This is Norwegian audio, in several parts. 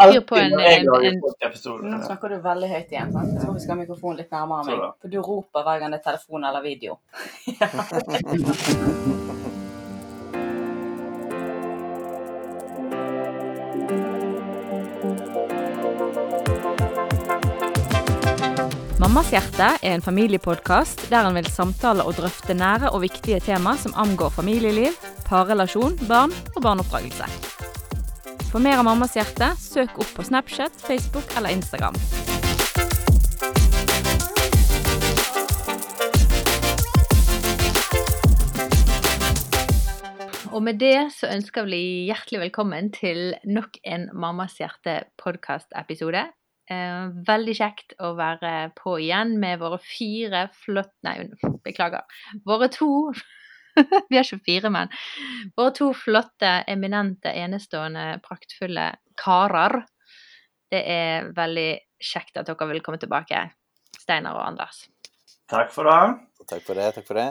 fyr på en, en, en Nå snakker du veldig høyt igjen. sant? Jeg tror vi skal ha mikrofonen litt nærmere meg. For du roper hver gang det er telefon eller video. Mammas hjerte er en familiepodkast der en vil samtale og drøfte nære og viktige tema som angår familieliv, parrelasjon, barn og barneoppdragelse. For mer av Mammas hjerte, søk opp på Snapchat, Facebook eller Instagram. Og med det så ønsker vi hjertelig velkommen til nok en Mammas hjerte podkast-episode. Eh, veldig kjekt å være på igjen med våre fire flott... Nei, beklager. Våre to Vi er ikke fire, men våre to flotte, eminente, enestående, praktfulle karer. Det er veldig kjekt at dere vil komme tilbake, Steinar og Anders. Takk for det. Takk for det. takk for det.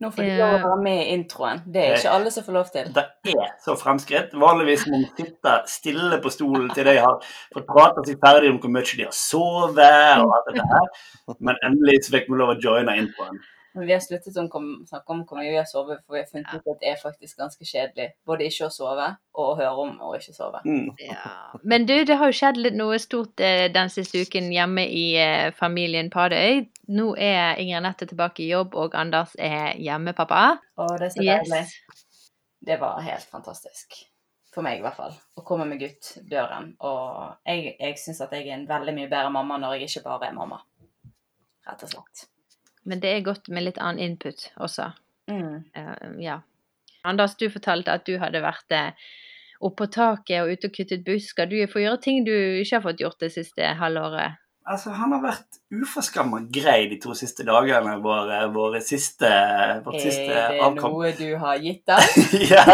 Nå får de lov å være med i introen. Det er ikke alle som får lov til. Det er så fremskritt. Vanligvis må man sitte stille på stolen til de har fått prate seg ferdig om hvor mye de har sovet og alt dette her. Men endelig så fikk vi lov å joine introen. Men vi har sluttet å snakke om hvor mye vi har sovet, for vi har funnet ut at det er faktisk ganske kjedelig. Både ikke å sove og å høre om å ikke sove. Mm. Ja. Men du, det har jo skjedd litt noe stort eh, den siste uken hjemme i eh, familien Padøy. Nå er Ingrid Anette tilbake i jobb, og Anders er hjemmepappa. Og det er så deilig. Det var helt fantastisk. For meg i hvert fall. Å komme med gutt døren. Og jeg, jeg syns at jeg er en veldig mye bedre mamma når jeg ikke bare er mamma. Rett og slett. Men det er godt med litt annen input også. Mm. Uh, ja. Anders, du fortalte at du hadde vært oppå oppe på taket og ute og kuttet busker. Du får gjøre ting du ikke har fått gjort det siste halvåret. Altså, han har vært uforskamma grei de to siste dagene, våre, våre siste, vårt siste Er det noe du har gitt deg? ja.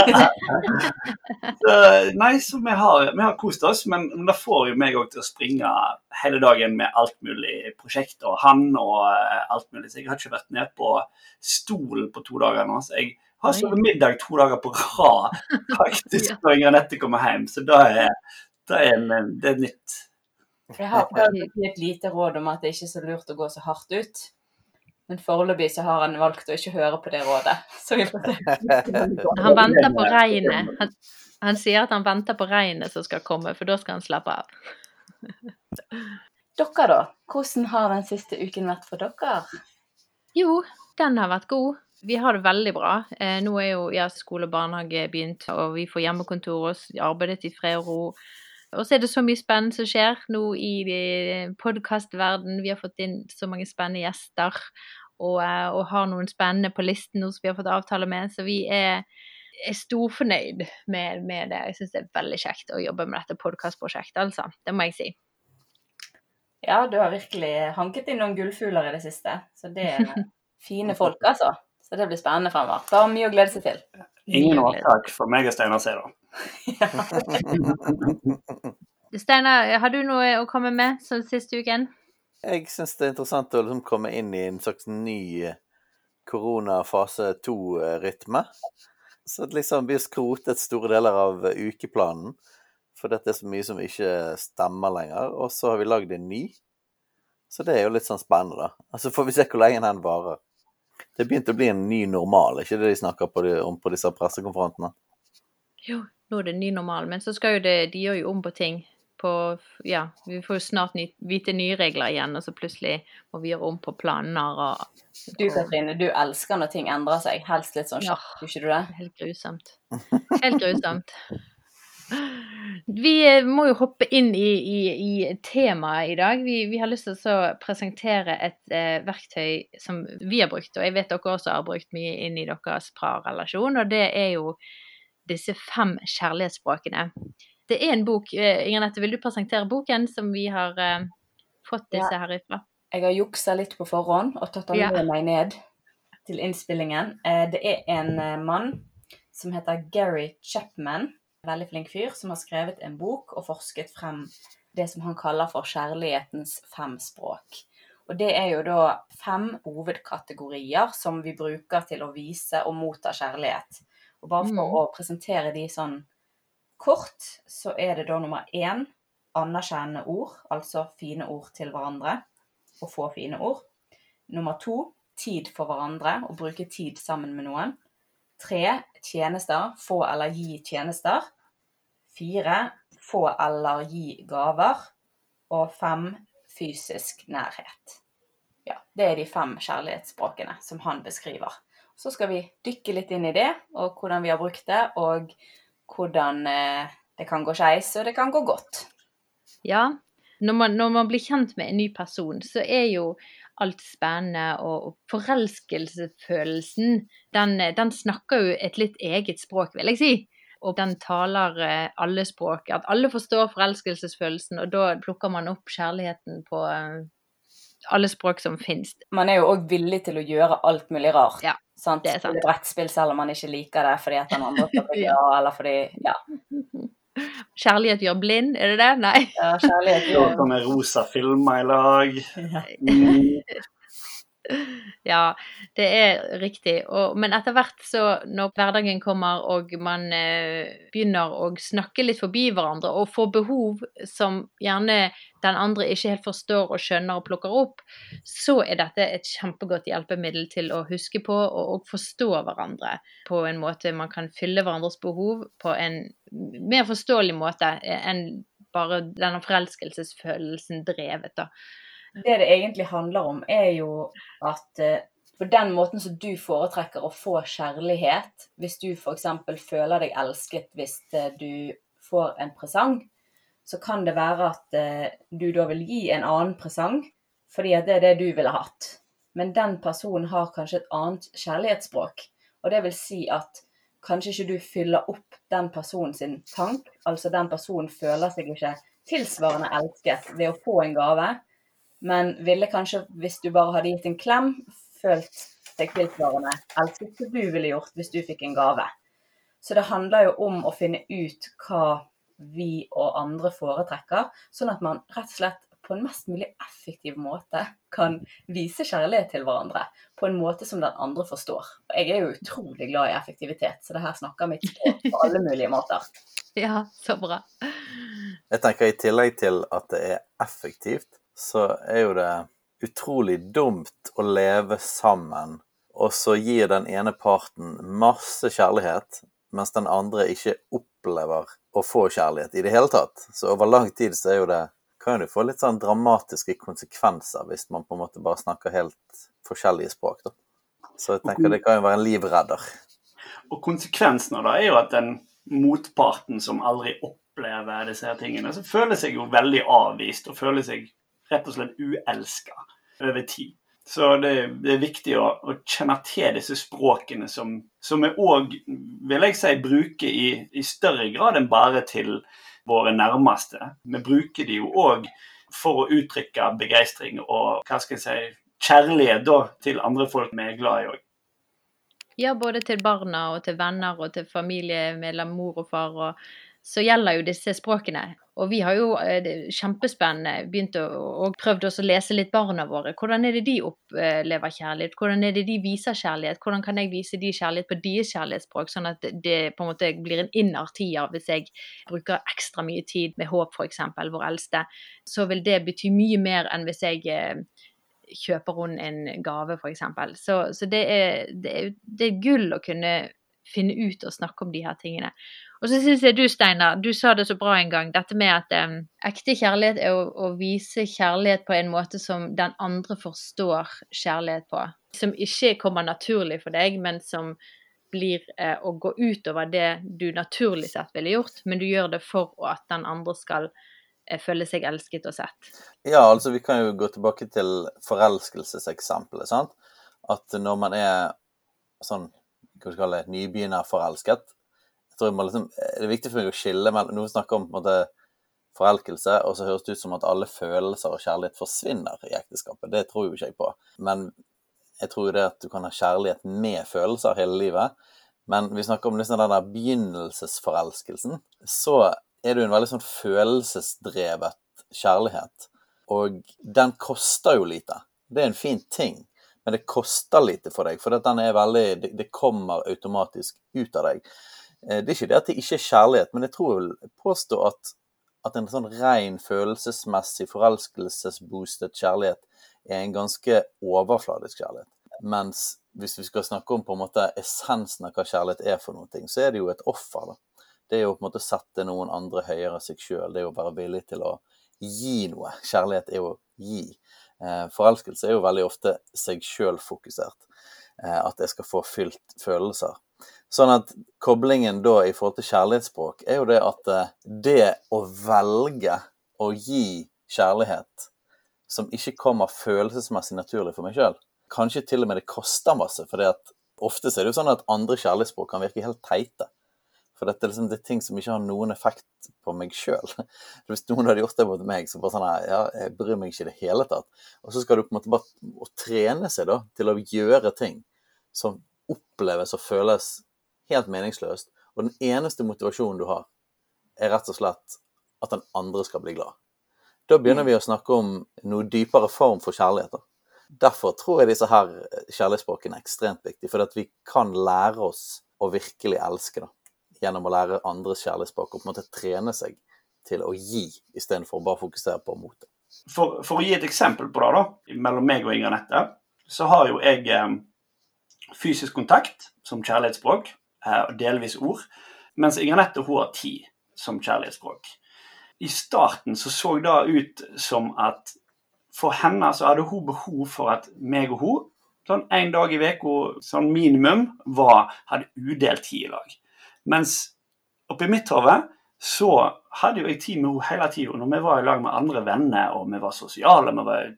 så, nei, så vi har, vi har kost oss, men, men det får jo meg òg til å springe hele dagen med alt mulig prosjekt og han og eh, alt mulig. Så jeg har ikke vært nede på stolen på to dager nå. Så jeg har sovet middag to dager på rad faktisk når Inger Anette kommer hjem. Så da er, da er det er nytt. Jeg har prøvd å gi et lite råd om at det ikke er så lurt å gå så hardt ut. Men foreløpig så har han valgt å ikke høre på det rådet. Så vi får se. Han venter på regnet. Han, han sier at han venter på regnet som skal komme, for da skal han slappe av. Dere, da? Hvordan har den siste uken vært for dere? Jo, den har vært god. Vi har det veldig bra. Eh, nå er jo ja, skole og barnehage begynt, og vi får hjemmekontor og arbeidet i fred og ro. Og så er det så mye spennende som skjer nå i podkastverdenen. Vi har fått inn så mange spennende gjester, og, eh, og har noen spennende på listen nå som vi har fått avtale med. Så vi er, er storfornøyd med, med det. Jeg syns det er veldig kjekt å jobbe med dette podkastprosjektet, altså. Det må jeg si. Ja, du har virkelig hanket inn noen gullfugler i det siste. Så det er fine folk, altså. Så det blir spennende fremover. Bare mye å glede seg til. Ingen årsak for meg og Steinar da. Steinar, har du noe å komme med som siste uken? Jeg syns det er interessant å liksom komme inn i en slags ny koronafase korona-fase to-rytme. Så det liksom blir skrotet store deler av eh, ukeplanen. For dette er så mye som ikke stemmer lenger. Og så har vi lagd en ny. Så det er jo litt sånn spennende, da. Altså får vi se hvor lenge den varer. Det begynte å bli en ny normal, ikke det de snakker på de, om på disse pressekonferansene? Jo, nå er det ny normal, men så skal jo det De gjør jo om på ting. På Ja, vi får jo snart ny, vite nye regler igjen, og så plutselig må vi gjøre om på planer og Du Katrine, du elsker når ting endrer seg. Helst litt sånn Ja. kjapt, gjør ikke du det? Helt grusomt. Helt grusomt. Vi eh, må jo hoppe inn i, i, i temaet i dag. Vi, vi har lyst til å presentere et eh, verktøy som vi har brukt, og jeg vet dere også har brukt mye inn i deres parrelasjon, og det er jo disse fem kjærlighetsspråkene. Det er en bok. eh, Nette, vil du presentere boken som vi har eh, fått disse Ja. herifra? Jeg har juksa litt på forhånd og tatt den Ja. med meg ned til innspillingen. Eh, Det er en eh, mann som heter Gary Chapman, veldig flink fyr, som har skrevet en bok og forsket frem det som han kaller for kjærlighetens fem språk. Og det er jo da fem hovedkategorier som vi bruker til å vise og motta kjærlighet. Og bare for Mm. å presentere de sånn kort, så er det da nummer én anerkjennende ord, altså fine ord til hverandre, og få fine ord. Nummer to tid for hverandre, å bruke tid sammen med noen. Tre tjenester, få eller gi tjenester. Fire få eller gi gaver. Og fem fysisk nærhet. Ja, det er de fem kjærlighetsspråkene som han beskriver. Så skal vi dykke litt inn i det, og hvordan vi har brukt det, og hvordan eh, det kan gå skeis, og det kan gå godt. Ja, når man, når man, blir kjent med en ny person, så er jo alt spennende, og, og forelskelsesfølelsen, den, den, snakker jo et litt eget språk, vil jeg si. Og den taler eh, alle språk. At alle forstår forelskelsesfølelsen, og da plukker man opp kjærligheten på eh, alle språk som finnes. Man er jo òg villig til å gjøre alt mulig rart. Ja, sant? det er sant. Brettspill selv om man ikke liker det fordi at den andre skal ja, eller fordi Ja. Kjærlighet gjør blind, er det det? Nei. Ja, kjærlighet gjør Sånn med rosa filmer i lag. Mm. Ja, det er riktig. Og, men etter hvert så, når hverdagen kommer og man eh, begynner å snakke litt forbi hverandre og får behov som gjerne den andre ikke helt forstår og skjønner og plukker opp, så er dette et kjempegodt hjelpemiddel til å huske på og, og forstå hverandre på en måte man kan fylle hverandres behov på en mer forståelig måte enn bare denne forelskelsesfølelsen drevet, da det det egentlig handler om, er jo at eh, på den måten som du foretrekker å få kjærlighet, hvis du f.eks. føler deg elsket hvis eh, du får en presang, så kan det være at eh, du da vil gi en annen presang, fordi at det er det du ville hatt. Men den personen har kanskje et annet kjærlighetsspråk. Og det vil si at kanskje ikke du fyller opp den personen sin tank. Altså den personen føler seg ikke tilsvarende elsket ved å få en gave, men ville kanskje, hvis du bare hadde gitt en klem, følt deg tilsvarende elsket som du ville gjort hvis du fikk en gave. Så det handler jo om å finne ut hva vi og andre foretrekker, sånn at man rett og slett på en mest mulig effektiv måte kan vise kjærlighet til hverandre på en måte som den andre forstår. Og jeg er jo utrolig glad i effektivitet, så det her snakker mitt språk på alle mulige måter. Ja, så bra. Jeg tenker i tillegg til at det er effektivt, så er jo det utrolig dumt å leve sammen, og så gir den ene parten masse kjærlighet, mens den andre ikke opplever å få kjærlighet i det hele tatt. Så over lang tid så er jo det kan jo få litt sånn dramatiske konsekvenser hvis man på en måte bare snakker helt forskjellige språk. da. Så jeg tenker det kan jo være en livredder. Og konsekvensen av det er jo at den motparten som aldri opplever disse her tingene, så føler seg jo veldig avvist og føler seg rett og slett uelska over tid. Så det, er viktig å, å, kjenne til disse språkene som, som vi òg, vil jeg si, bruker i, i, større grad enn bare til våre nærmeste. Vi bruker de jo òg for å uttrykke begeistring og hva skal jeg si, kjærlighet da, til andre folk vi er glad i òg. Ja, både til barna og til venner og til familie mellom mor og far. og så gjelder jo disse språkene. Og vi har jo eh, kjempespennende begynt å, og prøvd å lese litt barna våre. Hvordan er det de opplever kjærlighet? Hvordan er det de viser kjærlighet? Hvordan kan jeg vise de kjærlighet på deres kjærlighetsspråk, sånn at det på en måte blir en innertier hvis jeg bruker ekstra mye tid med Håp, f.eks., vår eldste. Så vil det bety mye mer enn hvis jeg eh, kjøper hun en gave, f.eks. Så, så det, er, det, er, det er gull å kunne finne ut og snakke om de her tingene. Og så syns jeg du, Steinar, du sa det så bra en gang, dette med at um, ekte kjærlighet er å, å, vise kjærlighet på en måte som den andre forstår kjærlighet på. Som ikke kommer naturlig for deg, men som blir eh, å gå utover det du naturlig sett ville gjort, men du gjør det for at den andre skal eh, føle seg elsket og sett. Ja, altså vi kan jo gå tilbake til forelskelseseksempelet, sant. At når man er sånn, hva skal kalle det, nybegynnerforelsket, tror jeg må liksom, eh, Det er viktig for meg å skille mellom snakker vi om på en måte, forelskelse, og så høres det ut som at alle følelser og kjærlighet forsvinner i ekteskapet. Det tror jo ikke jeg på. Men jeg tror det at du kan ha kjærlighet med følelser hele livet. Men vi snakker om liksom den der begynnelsesforelskelsen. Så er det jo en veldig sånn følelsesdrevet kjærlighet. Og den koster jo lite. Det er en fin ting, men det koster lite for deg. For veldig, det kommer automatisk ut av deg. Eh, det er ikke det at det ikke er kjærlighet, men jeg tror jeg vil påstå at, at en sånn ren følelsesmessig forelskelsesboostet kjærlighet er en ganske overfladisk kjærlighet. Mens hvis vi skal snakke om på en måte essensen av hva kjærlighet er for noe, så er det jo et offer. da. Det er jo på en måte å sette noen andre høyere seg sjøl. Det er jo å være villig til å gi noe. Kjærlighet er jo å gi. Eh, forelskelse er jo veldig ofte seg sjøl-fokusert. Eh, at jeg skal få fylt følelser. Sånn at koblingen da i forhold til kjærlighetsspråk er jo det at eh, det å velge å gi kjærlighet som ikke kommer følelsesmessig naturlig for meg sjøl, kanskje til og med det koster masse. For ofte er det jo sånn at andre kjærlighetsspråk kan virke helt teite. For dette er liksom det er ting som ikke har noen effekt på meg sjøl. Hvis noen hadde gjort det mot meg, så bare sånn ja, jeg bryr meg ikke i det hele tatt. Og så skal du på en måte bare trene seg da, til å gjøre ting som oppleves og føles helt meningsløst. Og den eneste motivasjonen du har, er rett og slett at den andre skal bli glad. Da begynner mm. vi å snakke om noe dypere form for kjærlighet. Derfor tror jeg disse her kjærlighetsspråkene er ekstremt viktige, for at vi kan lære oss å virkelig elske. da gjennom å lære andres kjærlighetsspråk og på en måte trene seg til å gi, istedenfor å bare fokusere på å motta. For, for, å gi et eksempel på det, da, mellom meg og Inger Nette, så har jo jeg eh, fysisk kontakt som kjærlighetsspråk, eh, delvis ord, mens Inger Nette hun har tid som kjærlighetsspråk. I starten så så det ut som at for henne så hadde hun behov for at meg og hun sånn en dag i uka, sånn minimum, var, hadde udelt tid i lag. Mens oppi mitt hode så hadde jo jeg tid med henne hele tida. Når vi var i lag med andre venner, og vi var sosiale, vi var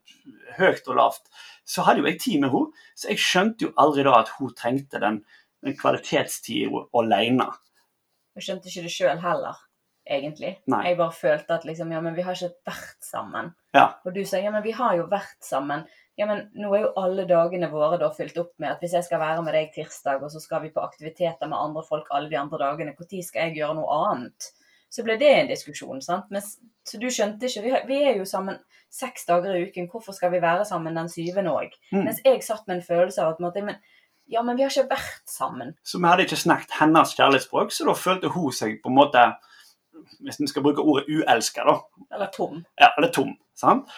høyt og lavt, så hadde jo jeg tid med henne. Så jeg skjønte jo aldri da at hun trengte den, den kvalitetstida alene. Jeg skjønte ikke det sjøl heller, egentlig. Nei. Jeg bare følte at liksom, ja, men vi har ikke vært sammen. Ja. Og du sa ja, men vi har jo vært sammen ja, men nå er jo alle dagene våre da fylt opp med at hvis jeg skal være med deg tirsdag, og så skal vi på aktiviteter med andre folk alle de andre dagene, når skal jeg gjøre noe annet? Så ble det en diskusjon, sant. Men, så du skjønte ikke vi, vi, er jo sammen seks dager i uken, hvorfor skal vi være sammen den syvende òg? Mm. Mens jeg satt med en følelse av at måte, men, ja, men vi har ikke vært sammen. Så vi hadde ikke snakket hennes kjærlighetsspråk, så da følte hun seg på en måte hvis vi skal bruke ordet uelska, da. Eller tom. Ja, eller tom. Sant?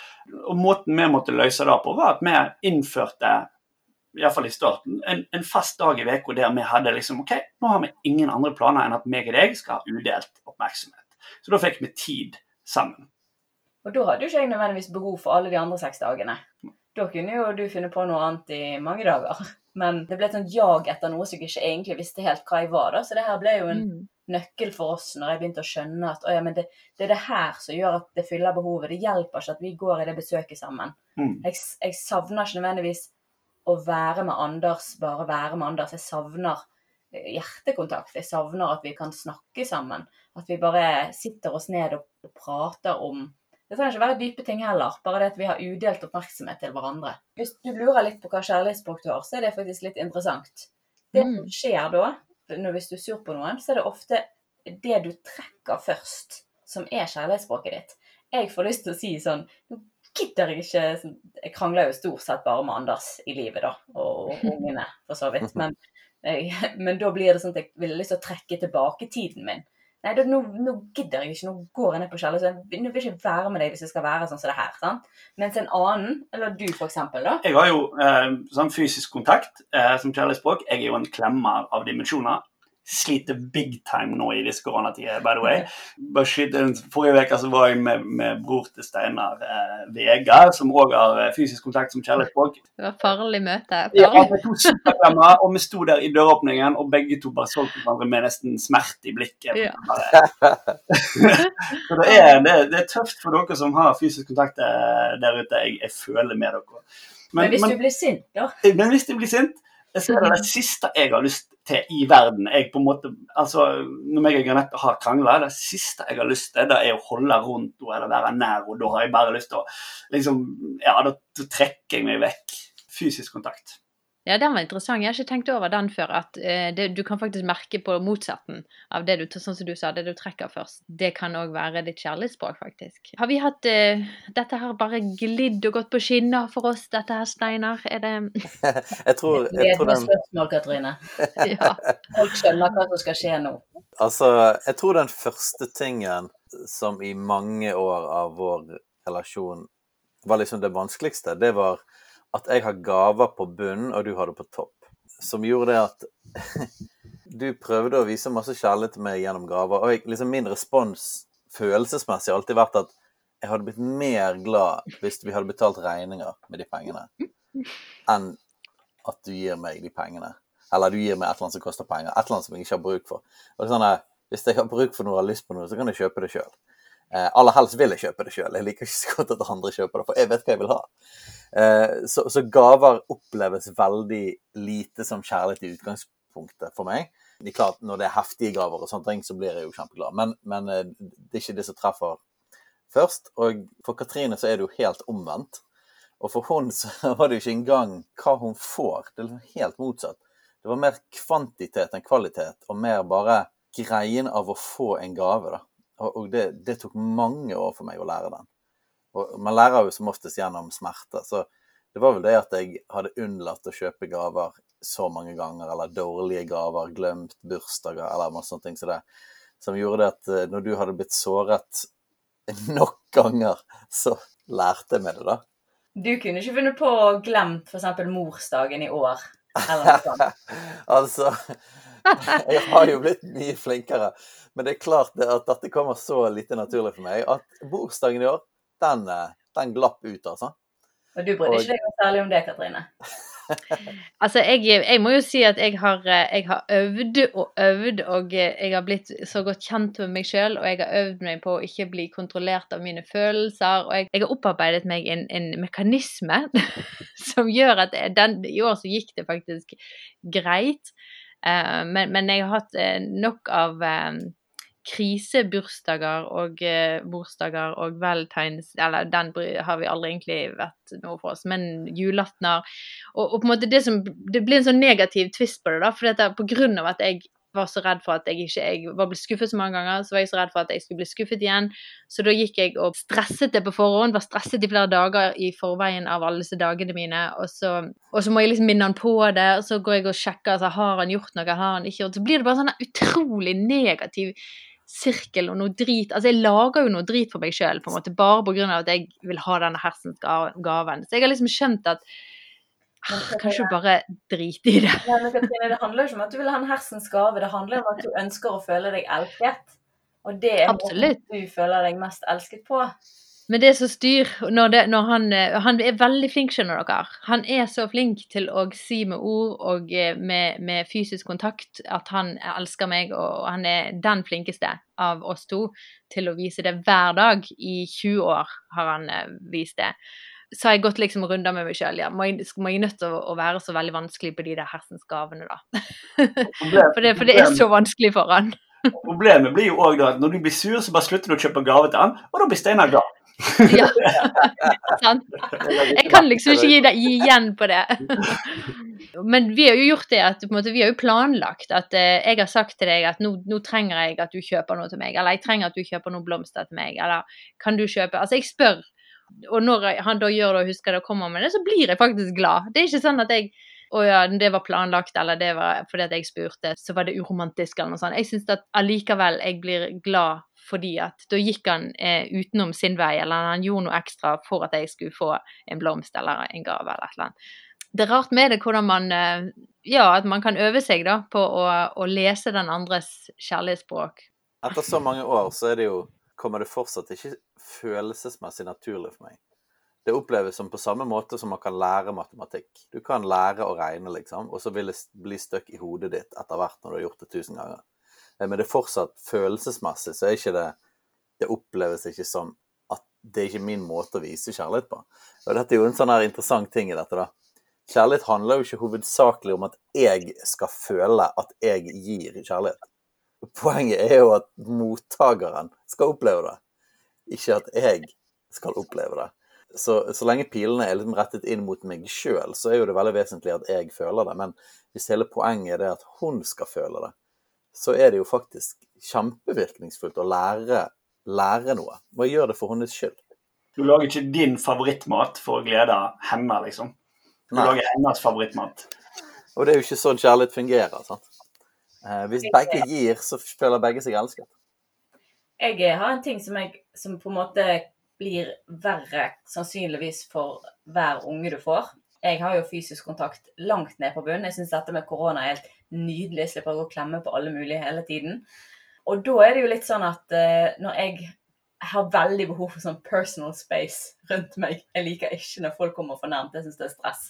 Og måten vi måtte løse det på, var at vi innførte iallfall i starten, en, en fast dag i uka der vi hadde liksom OK, nå har vi ingen andre planer enn at meg og deg skal ha udelt oppmerksomhet. Så da fikk vi tid sammen. Og da hadde jo ikke jeg nødvendigvis behov for alle de andre seks dagene. Da kunne jo du finne på noe annet i mange dager. Men det ble et sånt jag etter noe som jeg ikke egentlig visste helt hva jeg var. da, Så det her ble jo en mm. Nøkkel for oss når jeg begynte å skjønne at ja, det, det, er det her som gjør at det fyller behovet. Det hjelper ikke at vi går i det besøket sammen. Mm. Jeg, jeg, savner ikke nødvendigvis å være med Anders, bare være med Anders. Jeg savner eh, hjertekontakt. Jeg savner at vi kan snakke sammen. At vi bare sitter oss ned og, og prater om det trenger ikke være dype ting heller, bare det at vi har udelt oppmerksomhet til hverandre. Hvis du lurer litt på hva kjærlighetsspråk du har, så er det faktisk litt interessant. Det som mm. skjer da, når hvis du er sur på noen, så er det ofte det du trekker først, som er kjærlighetsspråket ditt. Jeg får lyst til å si sånn Nå gidder jeg ikke sånn, Jeg krangler jo stort sett bare med Anders i livet, da, og ungene, for så vidt. Men, men da blir det sånn at jeg vil lyst til å trekke tilbake tiden min. Nei, da, nå, nå, gidder jeg ikke, nå går jeg ned på kjelleren. Så jeg vil ikke være med deg hvis det skal være sånn som det her. sant? Mens en annen, eller du eksempel, da Jeg har jo eh, sånn fysisk kontakt eh, som kjærlighetsspråk. Jeg er jo en klemmer av dimensjoner sliter big time nå i disse koronatider, by the way. Forrige uke så var jeg med, med bror til Steinar, eh, Vegard, som òg har eh, fysisk kontakt som kjærlighetsfolk. Det var farlig møte. Farlig. Ja, to og vi sto der i døråpningen, og begge to bare så på hverandre med nesten smerte i blikket. Ja. så det er, det, det er, tøft for dere som har fysisk kontakt eh, der ute. Jeg, jeg føler med dere. Men, men hvis men, du blir sint, da? Men hvis du blir sint så er det det siste jeg har lyst til i verden. Jeg på en måte, altså, Når jeg og Granette har krangla, det siste jeg har lyst til, det er å holde rundt henne eller være nær henne. Da har jeg bare lyst til å liksom, Ja, da, trekker jeg meg vekk. Fysisk kontakt. Ja, den var interessant. Jeg har ikke tenkt over den før. At uh, det, du kan faktisk merke på motsetten av det du, sånn som du sa, det du trekker først. Det kan òg være ditt kjærlighetsspråk, faktisk. Har vi hatt uh, Dette har bare glidd og gått på skinner for oss, dette her, Steinar? Er det Jeg tror, jeg tror den spørsmål, Katrine. ja. Folk skjønner hva som skal skje nå. Altså, jeg tror den første tingen som i mange år av vår relasjon var liksom det vanskeligste, det var at jeg har gaver på bunnen, og du har det på topp. Som gjorde det at du prøvde å vise masse kjærlighet til meg gjennom gaver, og jeg, liksom min respons følelsesmessig har alltid vært at jeg hadde blitt mer glad hvis vi hadde betalt regninger med de pengene, enn at du gir meg de pengene. Eller du gir meg et eller annet som koster penger. Et eller annet som jeg ikke har bruk for. Og sånn at Hvis jeg har bruk for noe og har lyst på noe, så kan jeg kjøpe det sjøl. Eh, aller helst vil jeg kjøpe det sjøl. Jeg liker ikke så godt at andre kjøper det, for jeg vet hva jeg vil ha. Eh, så, så gaver oppleves veldig lite som kjærlighet i utgangspunktet for meg. Det er klart, Når det er heftige gaver, og sånne ting, så blir jeg jo kjempeglad. Men, men eh, det er ikke det som treffer først. Og for Katrine så er det jo helt omvendt. Og for hun så var det jo ikke engang hva hun får. Det er liksom helt motsatt. Det var mer kvantitet enn kvalitet, og mer bare greien av å få en gave. da. Og det, det, tok mange år for meg å lære den. Og man lærer jo som oftest gjennom smerte. Så det var vel det at jeg hadde unnlatt å kjøpe gaver så mange ganger, eller dårlige gaver, glemt bursdager eller masse sånne ting som så det, som gjorde det at eh, når du hadde blitt såret nok ganger, så lærte jeg meg det, da. Du kunne ikke funnet på å glemt f.eks. morsdagen i år? Eller noe sånt? altså Jeg har jo blitt mye flinkere. Men det er klart det at dette kommer så lite naturlig for meg at bursdagen i år, den, eh, den glapp ut, altså. Og du brydde ikke deg særlig om det, Katrine? altså, jeg, jeg, må jo si at jeg har, eh, jeg har, øvd og øvd, og eh, jeg har blitt så godt kjent med meg sjøl, og jeg har øvd meg på å ikke bli kontrollert av mine følelser. Og jeg, jeg har opparbeidet meg en, en mekanisme som gjør at den, i år så gikk det faktisk greit. Uh, men, men, jeg har hatt nok av um, krisebursdager og eh, bursdager og valentines Eller den har vi aldri egentlig vært noe for oss, men julaftener. Og, og, på en måte det som Det blir en sånn negativ twist på det, da, for dette, på grunn av at jeg var så redd for at jeg ikke jeg var blitt skuffet så mange ganger, så var jeg så redd for at jeg skulle bli skuffet igjen. Så da gikk jeg og stresset det på forhånd, var stresset i flere dager i forveien av alle disse dagene mine. Og så, og så må jeg liksom minne han på det, og så går jeg og sjekker altså, har han gjort noe, har han ikke gjort Så blir det bare sånn utrolig negativ sirkel og noe drit Altså, jeg lager jo noe drit for meg sjøl, på en måte, bare av at jeg vil ha denne hersens gaven. Så jeg har liksom skjønt at ah, Kanskje bare drite i det. Det handler jo ikke om at du vil ha en hersens gave, det handler om at du ønsker å føle deg elsket. Og det er måten du føler deg mest elsket på. Men det som styr når, det, når han, eh, han, er veldig flink, skjønner dere. Han er så flink til å si med ord og eh, med, med, fysisk kontakt at han elsker meg, og han er den flinkeste av oss to til å vise det hver dag. I 20 år har han eh, vist det. Så har jeg gått liksom runder med meg sjøl. Ja. Må, jeg, må jeg nødt til å, å, være så veldig vanskelig på de der hersens gavene, da? for, det, for det er så vanskelig for han. Problemet blir jo òg at når du blir sur, så bare slutter du å kjøpe gave til han, og da blir Steinar glad ja. Sant. Jeg kan liksom ikke gi, det, gi, igjen på det. Men vi har jo gjort det at måte, vi har jo planlagt at eh, jeg har sagt til deg at nå, nå, trenger jeg at du kjøper noe til meg, eller jeg trenger at du kjøper noen blomster til meg, eller kan du kjøpe Altså, jeg spør, og når han da gjør det og husker det og kommer med det, så blir jeg faktisk glad. Det er ikke sånn at jeg å ja, det var planlagt, eller det var fordi at jeg spurte, så var det uromantisk, eller noe sånt. Jeg syns at allikevel jeg blir glad fordi at da gikk han eh, utenom sin vei, eller han gjorde noe ekstra for at jeg skulle få en blomst eller en gave eller et eller annet. Det er rart med det hvordan man eh, Ja, at man kan øve seg da på å, å lese den andres kjærlighetsspråk. Etter så mange år så er det jo kommer det fortsatt ikke følelsesmessig naturlig for meg. Det oppleves som på samme måte som man kan lære matematikk. Du kan lære å regne, liksom, og så vil det bli støkk i hodet ditt etter hvert når du har gjort det tusen ganger. Eh, men det er fortsatt følelsesmessig, så er ikke det Det oppleves ikke som at det er ikke min måte å vise kjærlighet på. Og dette er jo en sånn her interessant ting i dette, da. Kjærlighet handler jo ikke hovedsakelig om at jeg skal føle at jeg gir kjærlighet. Poenget er jo at mottakeren skal oppleve det, ikke at jeg skal oppleve det. Så, så lenge pilene er liksom rettet inn mot meg sjøl, så er jo det veldig vesentlig at jeg føler det. Men hvis hele poenget er det at hun skal føle det, så er det jo faktisk kjempevirkningsfullt å lære, lære noe. Må gjøre det for hennes skyld. Du lager ikke din favorittmat for å glede henne, liksom. Du Nei. lager hennes favorittmat. Og det er jo ikke sånn kjærlighet fungerer. sant? Eh, hvis begge gir, så føler begge seg elsket. jeg har en ting som, jeg, som på en måte blir verre sannsynligvis for hver unge du får. Jeg har jo fysisk kontakt langt ned på bunnen. Jeg syns dette med korona er helt nydelig. Jeg slipper å gå og klemme på alle mulige hele tiden. Og da er det jo litt sånn at eh, når jeg har veldig behov for sånn personal space rundt meg Jeg liker ikke når folk kommer for nærmt. Jeg syns det er stress.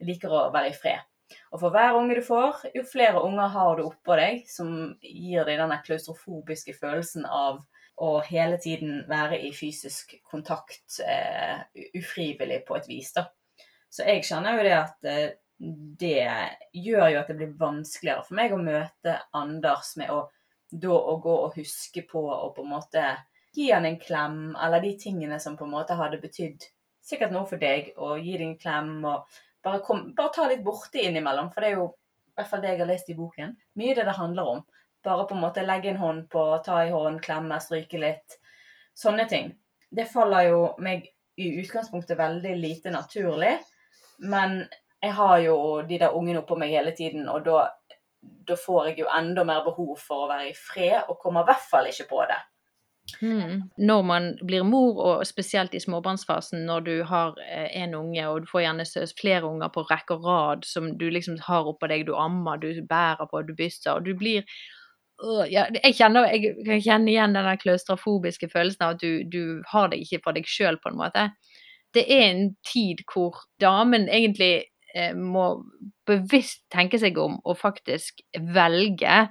Jeg liker å være i fred. Og for hver unge du får, jo flere unger har du oppå deg som gir deg denne klaustrofobiske følelsen av å hele tiden være i fysisk kontakt eh, ufrivillig på et vis. da. Så jeg kjenner jo det at eh, det gjør jo at det blir vanskeligere for meg å møte Anders med å da å gå og huske på og på en måte gi han en klem, eller de tingene som på en måte hadde betydd sikkert noe for deg, og gi deg en klem og bare, kom, bare ta litt borti innimellom. For det er jo i hvert fall det jeg har lest i boken. Mye det det handler om. Bare på en måte legge en hånd på, ta i hånd, klemme, stryke litt. Sånne ting. Det faller jo meg i utgangspunktet veldig lite naturlig. Men jeg har jo de der ungene oppå meg hele tiden, og da, da, får jeg jo enda mer behov for å være i fred, og kommer i hvert fall ikke på det. Mm. Når man blir mor, og spesielt i småbarnsfasen, når du har eh, unge, og du får gjerne flere unger på rekke og rad som du liksom har oppå deg, du ammer, du bærer på, du bysser, og du blir øh, ja, jeg, kjenner, jeg kan kjenne igjen den klaustrofobiske følelsen av at du, du har det ikke for deg sjøl, på en måte. Det er en tid hvor damen egentlig må bevisst tenke seg om og faktisk velge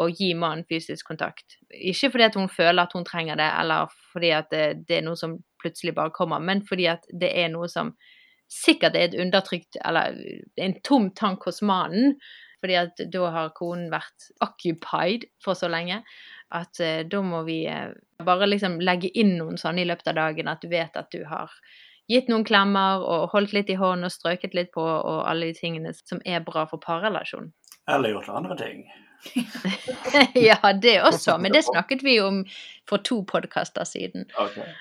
å gi mannen fysisk kontakt. Ikke fordi at hun føler at hun trenger det, eller fordi at det, det, er noe som plutselig bare kommer, men fordi at det er noe som sikkert er et undertrykt Eller en tom tank hos mannen. Fordi at da har konen vært occupied for så lenge at uh, da må vi uh, bare liksom legge inn noen sånne i løpet av dagen, at du vet at du har gitt noen klemmer og holdt litt i hånden og strøket litt på, og alle de tingene som er bra for parrelasjon. Eller gjort andre ting. ja, det også, men det snakket vi om for to podkaster siden. Okay.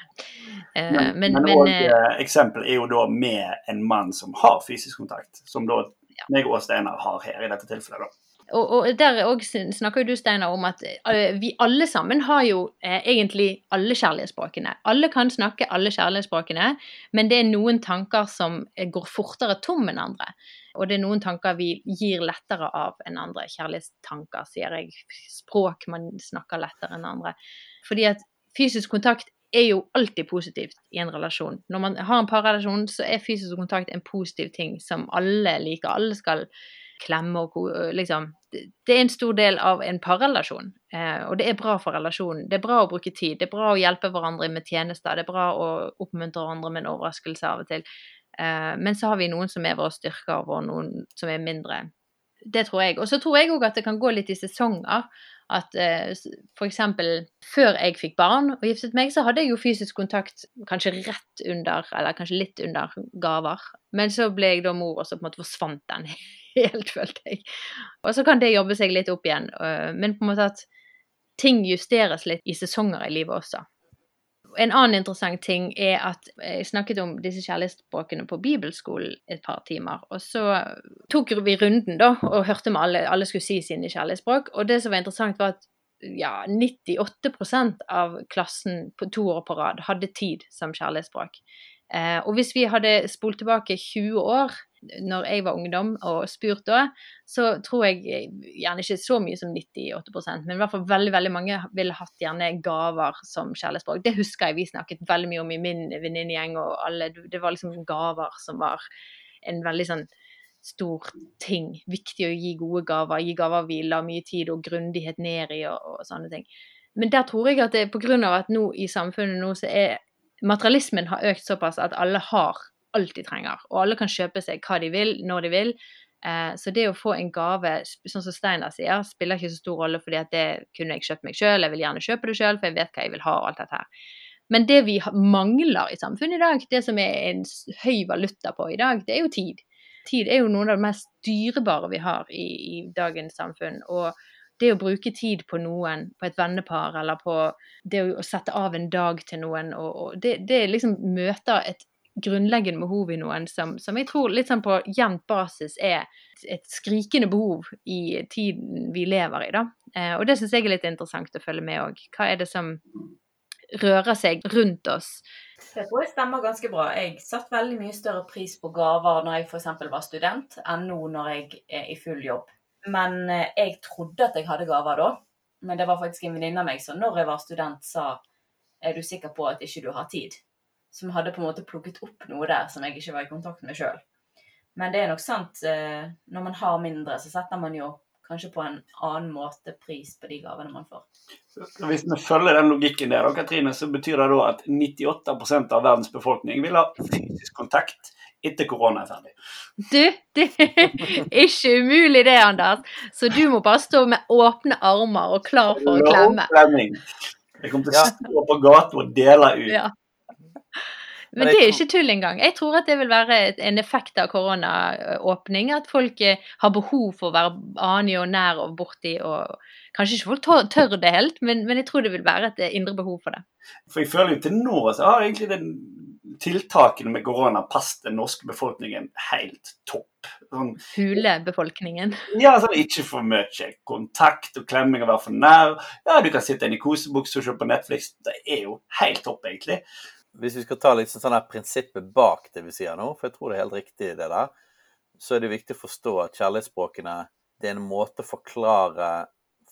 Uh, men, men, men også, uh, eksempel er jo da med en mann som har fysisk kontakt, som da ja. meg og Steinar har her i dette tilfellet. da og, og, der òg snakker jo du, Steinar, om at uh, vi alle sammen har jo eh, egentlig alle kjærlighetsspråkene. Alle kan snakke alle kjærlighetsspråkene, men det er noen tanker som eh, går fortere tom enn andre. Og det er noen tanker vi gir lettere av enn andre. Kjærlighetstanker, sier jeg. Språk man snakker lettere enn andre. Fordi at fysisk kontakt er jo alltid positivt i en relasjon. Når man har en parrelasjon, så er fysisk kontakt en positiv ting som alle liker. Alle skal klemme og liksom Det er en stor del av en parrelasjon, eh, og det er bra for relasjonen. Det er bra å bruke tid, det er bra å hjelpe hverandre med tjenester, det er bra å oppmuntre hverandre med en overraskelse av og til. Eh, men så har vi noen som er våre styrker, og noen som er mindre. Det tror jeg. Og så tror jeg òg at det kan gå litt i sesonger. At eh, f.eks. før jeg fikk barn og giftet meg, så hadde jeg jo fysisk kontakt kanskje rett under, eller kanskje litt under gaver. Men så ble jeg da mor, og så på en måte forsvant den helt, følte jeg. Og så kan det jobbe seg litt opp igjen. Øh, men på en måte at ting justeres litt i sesonger i livet også. En annen interessant ting er at jeg snakket om disse kjærlighetsspråkene på bibelskolen et par timer. Og så tok vi runden da, og hørte med alle. Alle skulle si sine kjærlighetsspråk. Og det som var interessant, var at ja, 98% av klassen på to år på rad hadde tid som kjærlighetsspråk. Eh, og hvis vi hadde spolt tilbake 20 år, når jeg var ungdom og spurt da, så tror jeg gjerne ikke så mye som 98% men i hvert fall veldig veldig mange ville hatt gjerne gaver som kjærlighetsspråk. Det husker jeg vi snakket veldig mye om i min venninnegjeng, og alle Det var liksom gaver som var en veldig sånn stor ting. Viktig å gi gode gaver. Gi gaver vi la mye tid og grundighet ned i, og, og sånne ting. Men der tror jeg at det, grunn av at nå i samfunnet nå så er materialismen har økt såpass at alle har alt de trenger, og alle kan kjøpe seg hva de vil, når de vil. Eh, så det å få en gave, sånn som Steinar sier, spiller ikke så stor rolle, fordi at det kunne jeg kjøpt meg sjøl, jeg vil gjerne kjøpe det sjøl, for jeg vet hva jeg vil ha, og alt dette her. Men det vi mangler i samfunnet i dag, det som er en høy valuta på i dag, det er jo tid. Tid er jo noe av det mest dyrebare vi har i, i dagens samfunn. og det å bruke tid på noen, på et vennepar, eller på det å sette av en dag til noen, og, og det, det, liksom møter et grunnleggende behov i noen som, som jeg tror litt sånn på jevnt basis er et skrikende behov i tiden vi lever i, da. Eh, og det syns jeg er litt interessant å følge med òg. Hva er det som rører seg rundt oss. Jeg tror jeg stemmer ganske bra. Jeg satte veldig mye større pris på gaver når jeg f.eks. var student, enn nå når jeg er i full jobb. Men eh, jeg trodde at jeg hadde gaver da. Men det var faktisk en venninne av meg som når jeg var student, sa er du sikker på at ikke du har tid? Som hadde på en måte plukket opp noe der som jeg ikke var i kontakt med sjøl. Men det er nok sant, eh, når man har mindre, så setter man jo kanskje på en annen måte pris på de gavene man får. Hvis vi følger den logikken der, Katrine, så betyr det da at 98% av verdens befolkning vil ha fysisk kontakt etter korona er ferdig. Du, det er ikke umulig det, Anders. Så du må bare stå med åpne armer og klar for å klemme. Jeg kommer til å stå på gata og dele ut. Ja. Men det er ikke tull engang. Jeg tror at det vil være en effekt av koronaåpning. At folk eh, har behov for å være anig og nær og borti. og Kanskje ikke folk tør det helt, men, men, jeg tror det vil være et indre behov for det. For jeg føler jo til nå så har egentlig den tiltakene med korona passet den norske befolkningen helt topp. Sånn, Fuglebefolkningen? Ja, sånn ikke for mye kontakt og klemming og være for nær. Ja, du kan sitte inne i kosebukse og se på Netflix. Det er jo helt topp, egentlig. Hvis vi skal ta liksom sånn her prinsippet bak det vi sier nå, for jeg tror det er helt riktig det der, så er det viktig å forstå at kjærlighetsspråkene det er en måte å forklare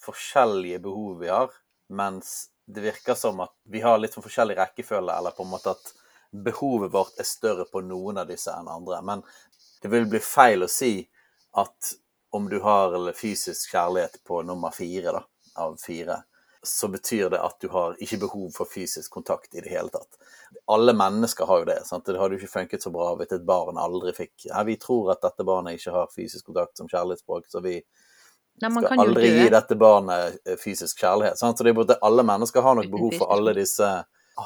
forskjellige behov vi har, mens det virker som at vi har litt sånn forskjellig rekkefølge, eller på en måte at behovet vårt er større på noen av disse enn andre. Men det vil bli feil å si at om du har fysisk kjærlighet på nummer fire da, av fire, så betyr det at du har ikke behov for fysisk kontakt i det hele tatt. Alle mennesker har jo det. sant? Det hadde jo ikke funket så bra hvis et barn aldri fikk ja, Vi tror at dette barnet ikke har fysisk kontakt som kjærlighetsspråk, så vi Nei, skal aldri gi dette barnet eh, fysisk kjærlighet. Sant? Så det er både alle mennesker har nok behov for alle disse,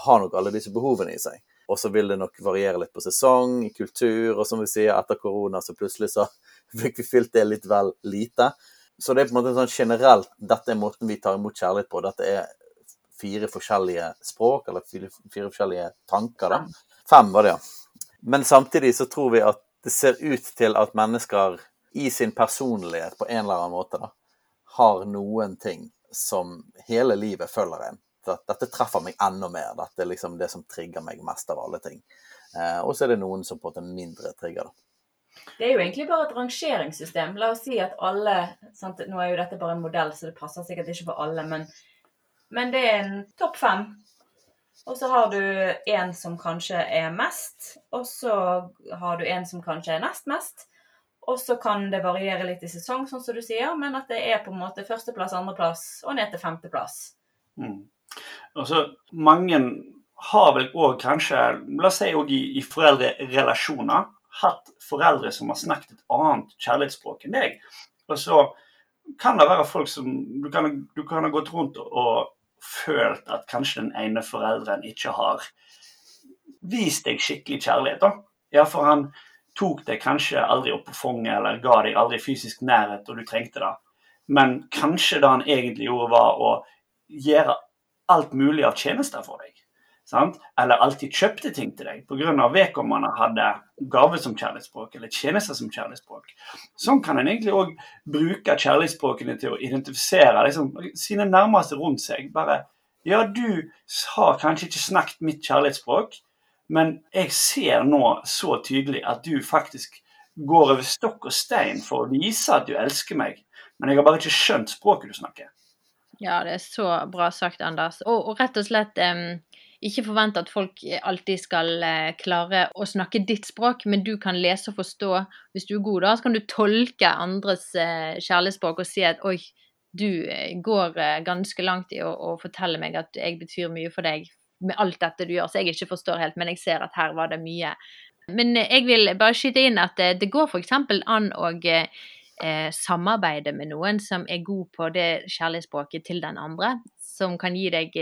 har nok alle disse behovene i seg. Og så vil det nok variere litt på sesong, kultur, og som vi sier, etter korona så plutselig så fikk vi fylt det litt vel lite. Så det er på en måte sånn generelt Dette er måten vi tar imot kjærlighet på. Dette er fire forskjellige språk, eller fire, fire forskjellige tanker. da. Fem var det, ja. Men samtidig så tror vi at det ser ut til at mennesker i sin personlighet på en eller annen måte da, har noen ting som hele livet følger en. Dette treffer meg enda mer. Dette er liksom det som trigger meg mest av alle ting. Eh, og så er det noen som på en måte mindre trigger. da. Det er jo egentlig bare et rangeringssystem. La oss si at alle sant? Nå er jo dette bare en modell, så det passer sikkert ikke for alle, men, men det er en topp fem. Og så har du en som kanskje er mest, og så har du en som kanskje er nest mest. Og så kan det variere litt i sesong, sånn som du sier, men at det er på en måte førsteplass, andreplass og ned til femteplass. Mm. Og så mange har vel òg kanskje, la oss si i, i foreldrerelasjoner, hatt foreldre som har snakket et annet kjærlighetsspråk enn deg. Og så kan det være folk som Du kan, du kan ha gått rundt og, følt at kanskje den ene forelderen ikke har vist deg skikkelig kjærlighet. da. Ja, for han tok deg kanskje aldri opp på fanget eller ga deg aldri fysisk nærhet, og du trengte det. Men kanskje det han egentlig gjorde, var å gjøre alt mulig av tjenester for deg sant? eller alltid kjøpte ting til deg pga. vedkommende hadde gave som kjærlighetsspråk eller tjenester som kjærlighetsspråk. Sånn kan en egentlig òg bruke kjærlighetsspråkene til å identifisere liksom, sine nærmeste rundt seg. Bare Ja, du har kanskje ikke snakket mitt kjærlighetsspråk, men jeg ser nå så tydelig at du faktisk går over stokk og stein for å vise at du elsker meg, men jeg har bare ikke skjønt språket du snakker. Ja, det er så bra sagt, Anders. Og, og rett og slett um, ikke forvente at folk alltid skal eh, klare å snakke ditt språk, men du kan lese og forstå. Hvis du er god, da, så kan du tolke andres eh, kjærlighetsspråk og si at oi, du eh, går ganske langt i å, å fortelle meg at jeg betyr mye for deg med alt dette du gjør, så jeg ikke forstår helt, men jeg ser at her var det mye. Men jeg vil bare skyte inn at det går f.eks. an å samarbeide med noen som er god på det kjærlighetsspråket til den andre, som kan gi deg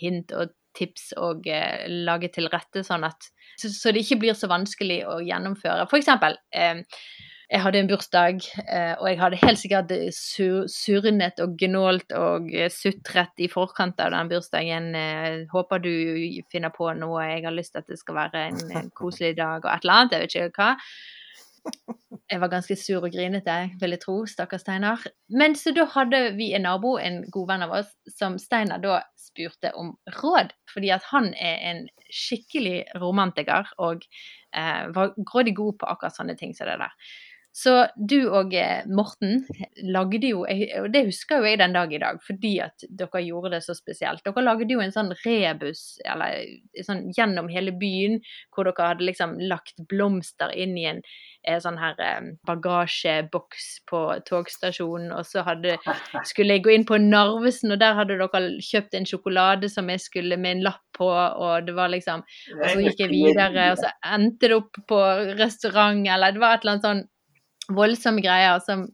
hint og tips og eh, lage til rette, sånn at så, så, det ikke blir så vanskelig å gjennomføre. For eksempel, eh, jeg hadde en bursdag, eh, og jeg hadde helt sikkert sur, surnet og gnålt og sutret i forkant av den bursdagen. Eh, håper du finner på noe. Jeg har lyst til at det skal være en, en koselig dag og et eller annet. Jeg vet ikke hva. Jeg var ganske sur og grinete, vil jeg tro. Stakkars Steinar. Men så da hadde vi en nabo, en god venn av oss, som Steinar da spurte om råd. Fordi at han er en skikkelig romantiker og eh, var grådig god på akkurat sånne ting som det der. Så du og eh, Morten lagde jo, og det husker jo jeg den dag i dag, fordi at dere gjorde det så spesielt. Dere lagde jo en sånn rebus eller sånn gjennom hele byen, hvor dere hadde liksom lagt blomster inn i en eh, sånn her eh, bagasjeboks på togstasjonen, og så hadde, skulle jeg gå inn på Narvesen, og der hadde dere kjøpt en sjokolade som jeg skulle med en lapp på, og det var liksom Og så gikk jeg videre, og så endte det opp på restaurant, eller det var et eller annet sånn voldsomme greier som,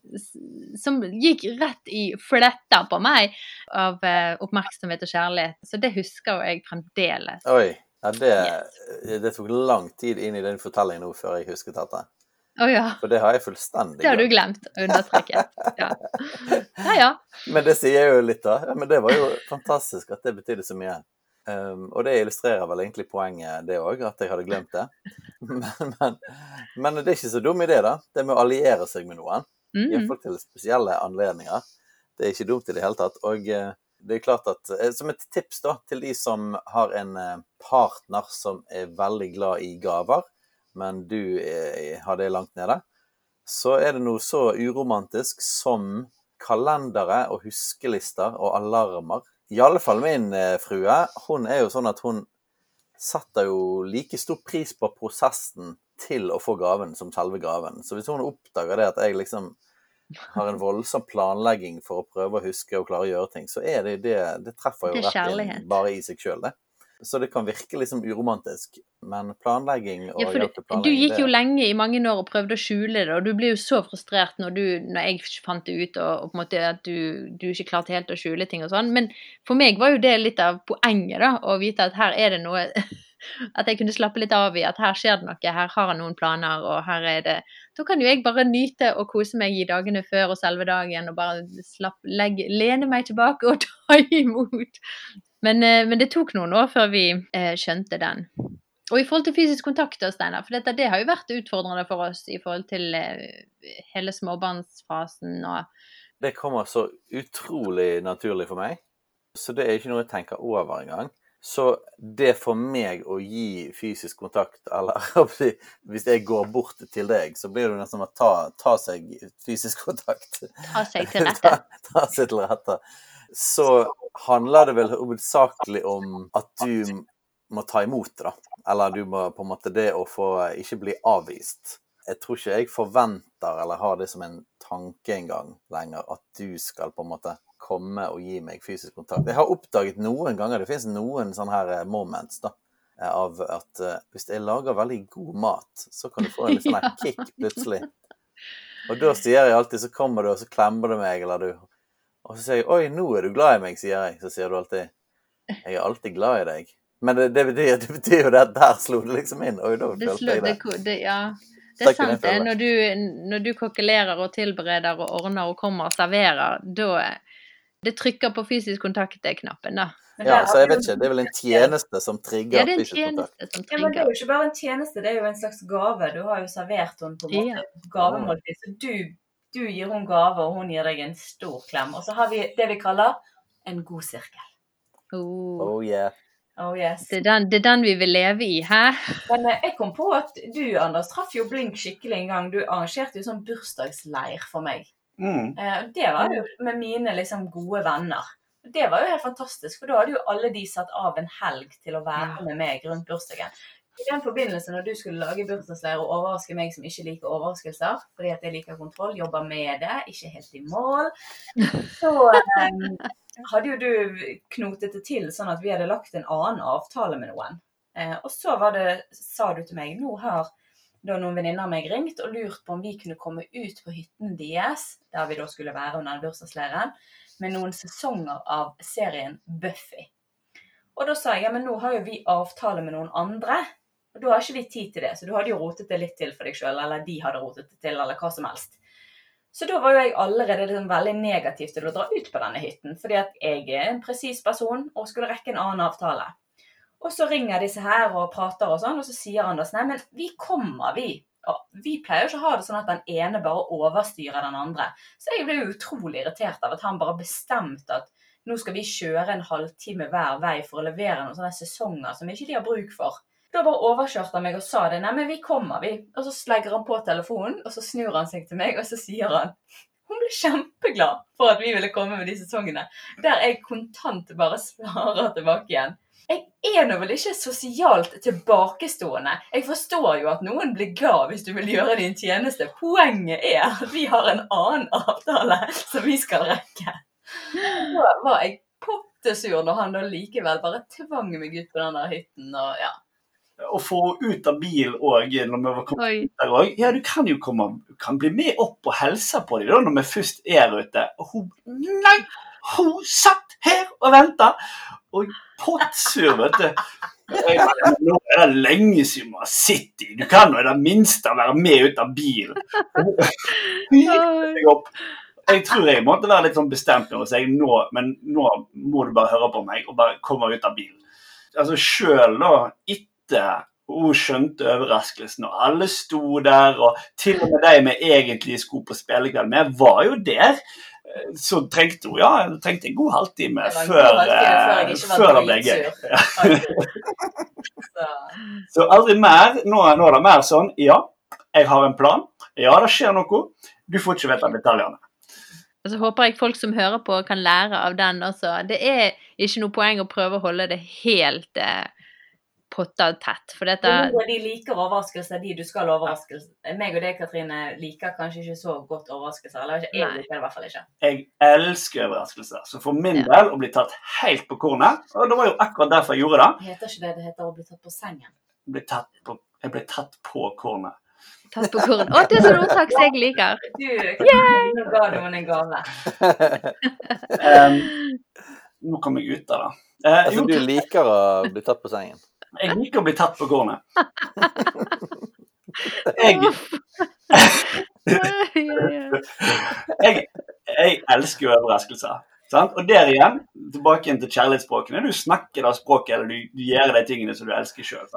som, gikk rett i fletta på meg av uh, oppmerksomhet og kjærlighet. Så det husker jeg fremdeles. Oi. Ja, det, det, tok lang tid inn i den fortellingen nå før jeg husket dette. Oh, ja. For det har jeg fullstendig Det har du glemt. Understreket. Ja. ja ja. Men det sier jo litt, da. Men det var jo fantastisk at det betydde så mye. Um, og det illustrerer vel egentlig poenget, det òg, at jeg hadde glemt det. Men, men, men, det er ikke så dum idé, da. Det med å alliere seg med noen. Mm. Iallfall til spesielle anledninger. Det er ikke dumt i det hele tatt. Og uh, det er klart at uh, Som et tips da, til de som har en uh, partner som er veldig glad i gaver, men du har det langt nede, så er det noe så uromantisk som kalendere og huskelister og alarmer i alle fall min eh, frue. Hun er jo sånn at hun setter jo like stor pris på prosessen til å få gaven som selve gaven. Så hvis hun oppdager det at jeg liksom har en voldsom planlegging for å prøve å huske og klare å gjøre ting, så er det det Det treffer jo rett inn bare i seg sjøl, det. Så det kan virke liksom uromantisk. Men planlegging og ja, for du, du gikk jo lenge i mange år og prøvde å skjule det, og du ble jo så frustrert når, du, når jeg fant det ut, og, og på en måte at du, du, ikke klarte helt å skjule ting og sånn. Men for meg var jo det litt av poenget, da, å vite at her er det noe At jeg kunne slappe litt av i at her skjer det noe, her har jeg noen planer, og her er det Da kan jo jeg bare nyte og kose meg i dagene før og selve dagen, og bare slapp, legge, lene meg tilbake og ta imot men, eh, men, det tok noen år før vi eh, skjønte den. Og i forhold til fysisk kontakt, Steinar, for dette, det har jo vært utfordrende for oss i forhold til eh, hele småbarnsfasen og Det kommer så utrolig naturlig for meg, så det er ikke noe jeg tenker over engang. Så det for meg å gi fysisk kontakt, eller hvis jeg går bort til deg, så blir det nesten som å ta, ta seg fysisk kontakt. Ta seg til rette. ta, ta seg til rette så handler det vel hovedsakelig om at du må ta imot da. Eller du må på en måte det å få ikke bli avvist. Jeg tror ikke jeg forventer eller har det som en tanke engang lenger, at du skal på en måte komme og gi meg fysisk kontakt. Jeg har oppdaget noen ganger, det finnes noen sånne her eh, moments, da, eh, av at uh, hvis jeg lager veldig god mat, så kan du få en sånn kick plutselig. Og da sier jeg alltid, så kommer du, og så klemmer du meg, eller du og så sier jeg 'oi, nå er du glad i meg', sier jeg. Så sier du alltid 'jeg er alltid glad i deg'. Men det, det, betyr, det betyr, jo det at der slo det liksom inn. Oi, da følte jeg det. det ja. Det er sant, det. Når du, når du kokkelerer og tilbereder og ordner og kommer og serverer, da Det trykker på fysisk kontakt-knappen, da. Ja, så jeg vet ikke. Det er vel en tjeneste som trigger ja, fysisk kontakt. Som ja, men det er jo ikke bare en tjeneste, det er jo en slags gave. Du har jo servert henne på en måte ja. gavemåltid. Så du du gir henne gave, og hun gir deg en stor klem. Og så har vi det vi kaller en god sirkel. Oh, oh yeah. Oh, yes. det, er den, det, er den, vi vil leve i, hæ? Men eh, jeg kom på at du, Anders, traff jo Blink skikkelig en gang. Du arrangerte jo sånn bursdagsleir for meg. Mm. Eh, det var jo med mine liksom gode venner. Det var jo helt fantastisk, for da hadde jo alle de satt av en helg til å være med meg rundt bursdagen. I den forbindelse, når du skulle lage bursdagsleir og overraske meg som ikke liker overraskelser, fordi at jeg liker kontroll, jobber med det, ikke helt i mål, så um, hadde jo du knotet det til sånn at vi hadde lagt en annen avtale med noen. Eh, og så det, sa du til meg nå har da noen venninner av meg ringt og lurt på om vi kunne komme ut på hytten deres, der vi da skulle være under bursdagsleiren, med noen sesonger av serien Buffy. Og da sa jeg ja, men nå har jo vi avtale med noen andre. Og da har ikke vi tid til det, så du hadde jo rotet det litt til for deg sjøl, eller de hadde rotet det til, eller hva som helst. Så da var jo jeg allerede liksom veldig negativ til å dra ut på denne hytten, fordi at jeg er en presis person og skulle rekke en annen avtale. Og så ringer disse her og prater og sånn, og så sier Anders nei, men vi kommer, vi. Og vi pleier jo ikke å ha det sånn at den ene bare overstyrer den andre. Så jeg ble jo utrolig irritert av at han bare bestemte at nå skal vi kjøre en halvtime hver vei for å levere noen sånne sesonger som ikke de har bruk for. Da bare overkjørte han meg og sa det. Nei, vi kommer, vi. Og så legger han på telefonen, og så snur han seg til meg, og så sier han hun ble kjempeglad for at vi ville komme med de sesongene. Der jeg kontant bare svarer tilbake igjen. Jeg er nå vel ikke sosialt tilbakestående. Jeg forstår jo at noen blir glad hvis du vil gjøre din tjeneste. Poenget er at vi har en annen avtale som vi skal rekke. Da var jeg pottesur når han da likevel bare tvang meg ut på den der hytten og ja. Og få ut av bil òg når vi var kommet òg. Ja, du kan jo komme, kan bli med opp og hilse på dem da, når vi først er ute. Og hun Nei! Hun satt her og venta! Og pottsur, vet du. Nå er det lenge siden vi har sett dem. Du kan jo i det minste være med ut av bilen. Hun gikk seg opp. Jeg tror jeg måtte være litt sånn bestemt nå og si nå, men nå må du bare høre på meg og bare komme ut av bilen. Altså Sjøl da, etter hun skjønte overraskelsen, og alle sto der, og til og med de vi egentlig skulle på spillekveld med, var jo der. Så trengte hun ja, hun trengte en god halvtime Det en før, halvtime før jeg eh, det ble gøy. Så, Så aldri mer. Nå, nå er det mer sånn ja, jeg har en plan. Ja, det skjer noe. Du får ikke vite detaljene. Og så håper jeg folk som hører på, kan lære av den også. Det er ikke noe poeng å prøve å holde det helt eh, potta tett, for dette de liker overraskelser, de du skal overraske. Meg og deg, Katrine, liker kanskje ikke så godt overraskelser. Eller ikke, jeg liker det i hvert fall ikke. Jeg elsker overraskelser. Så for min Ja. del å bli tatt helt på kornet Og det var jo akkurat derfor jeg gjorde det. Heter ikke det det heter å bli tatt på sengen? Ble tatt på, jeg ble tatt på kornet. tatt på kornet. Å, det er sånn ordtak som jeg liker! Du, nå ga du henne en gave. Um, nå kom jeg ut av det. Eh, Altså, jo, du liker å bli tatt på sengen? Jeg liker å bli tatt på kornet. Jeg, jeg, jeg elsker jo overraskelser. Sant? Og der igjen, tilbake igjen til kjærlighetsspråkene. Du snakker det språket, eller du, du gjør de tingene som du elsker sjøl.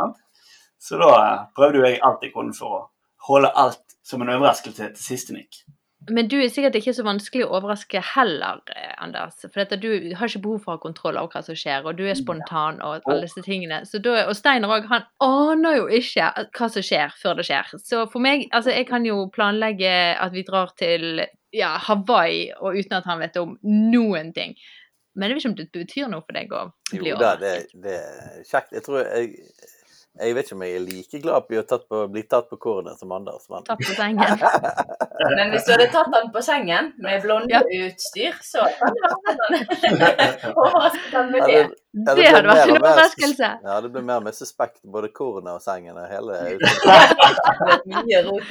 Så da eh, prøvde jo jeg alt jeg kunne for å holde alt som en overraskelse til siste nikk. Men du er sikkert ikke så vanskelig å overraske heller, eh, Anders. For dette, du har ikke behov for å ha kontroll over hva som skjer, og du er spontan og alle disse tingene. Så da, og Steinar òg, han aner jo ikke hva som skjer før det skjer. Så for meg, altså jeg kan jo planlegge at vi drar til ja, Hawaii, og uten at han vet om noen ting. Men jeg vet ikke om det betyr noe for deg å bli Jo da, det, det er kjekt. Jeg tror jeg, jeg vet ikke om jeg er like glad på å bli tatt på kornet som Anders. Men Tatt på sengen. Men hvis du hadde tatt den på sengen med blondeutstyr, så hadde det en overraskelse med Ja, det. det- ja, Det det hadde vært en overraskelse. Ja, det ble mer med suspekt både kornet og sengen og hele Det mye rot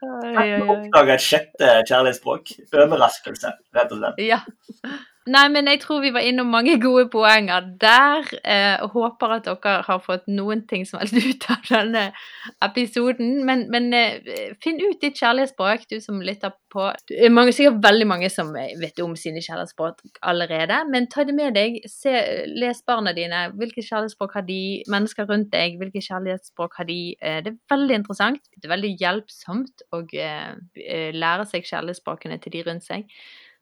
oi, oi. Oppdaga et sjette kjærlighetsspråk. Overraskelse, rett og slett. Ja. Nei, men jeg tror vi var innom mange gode poenger der. Eh, og håper at dere har fått noen ting som helst ut av denne episoden. Men, men eh, finn ut ditt kjærlighetsspråk, du som lytter på. Det er mange, sikkert veldig mange som eh, vet om sine kjærlighetsspråk allerede. Men ta det med deg. Se, les barna dine. Hvilke kjærlighetsspråk har de? Mennesker rundt deg, hvilke kjærlighetsspråk har de? Eh, det er veldig interessant. Det er veldig hjelpsomt å eh, eh, lære seg kjærlighetsspråkene til de rundt seg.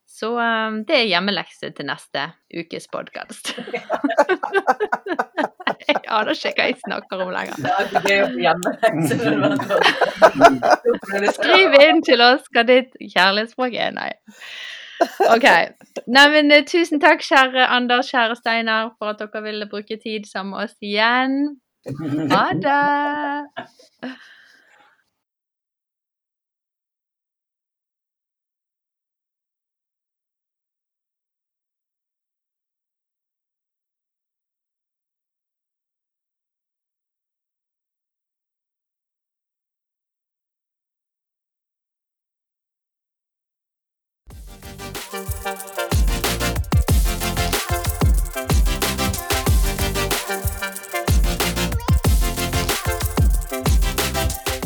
Så um, det er hjemmelekse til neste ukes podkast. jeg aner ikke hva jeg snakker om lenger. Det er alltid gøy å få hjemmelekse når det var Skriv inn til oss hva ditt kjærlighetsspråk er. Nei. OK. Neimen, eh, tusen takk, kjære Anders, kjære Steinar, for at dere ville bruke tid sammen med oss igjen. Ha det!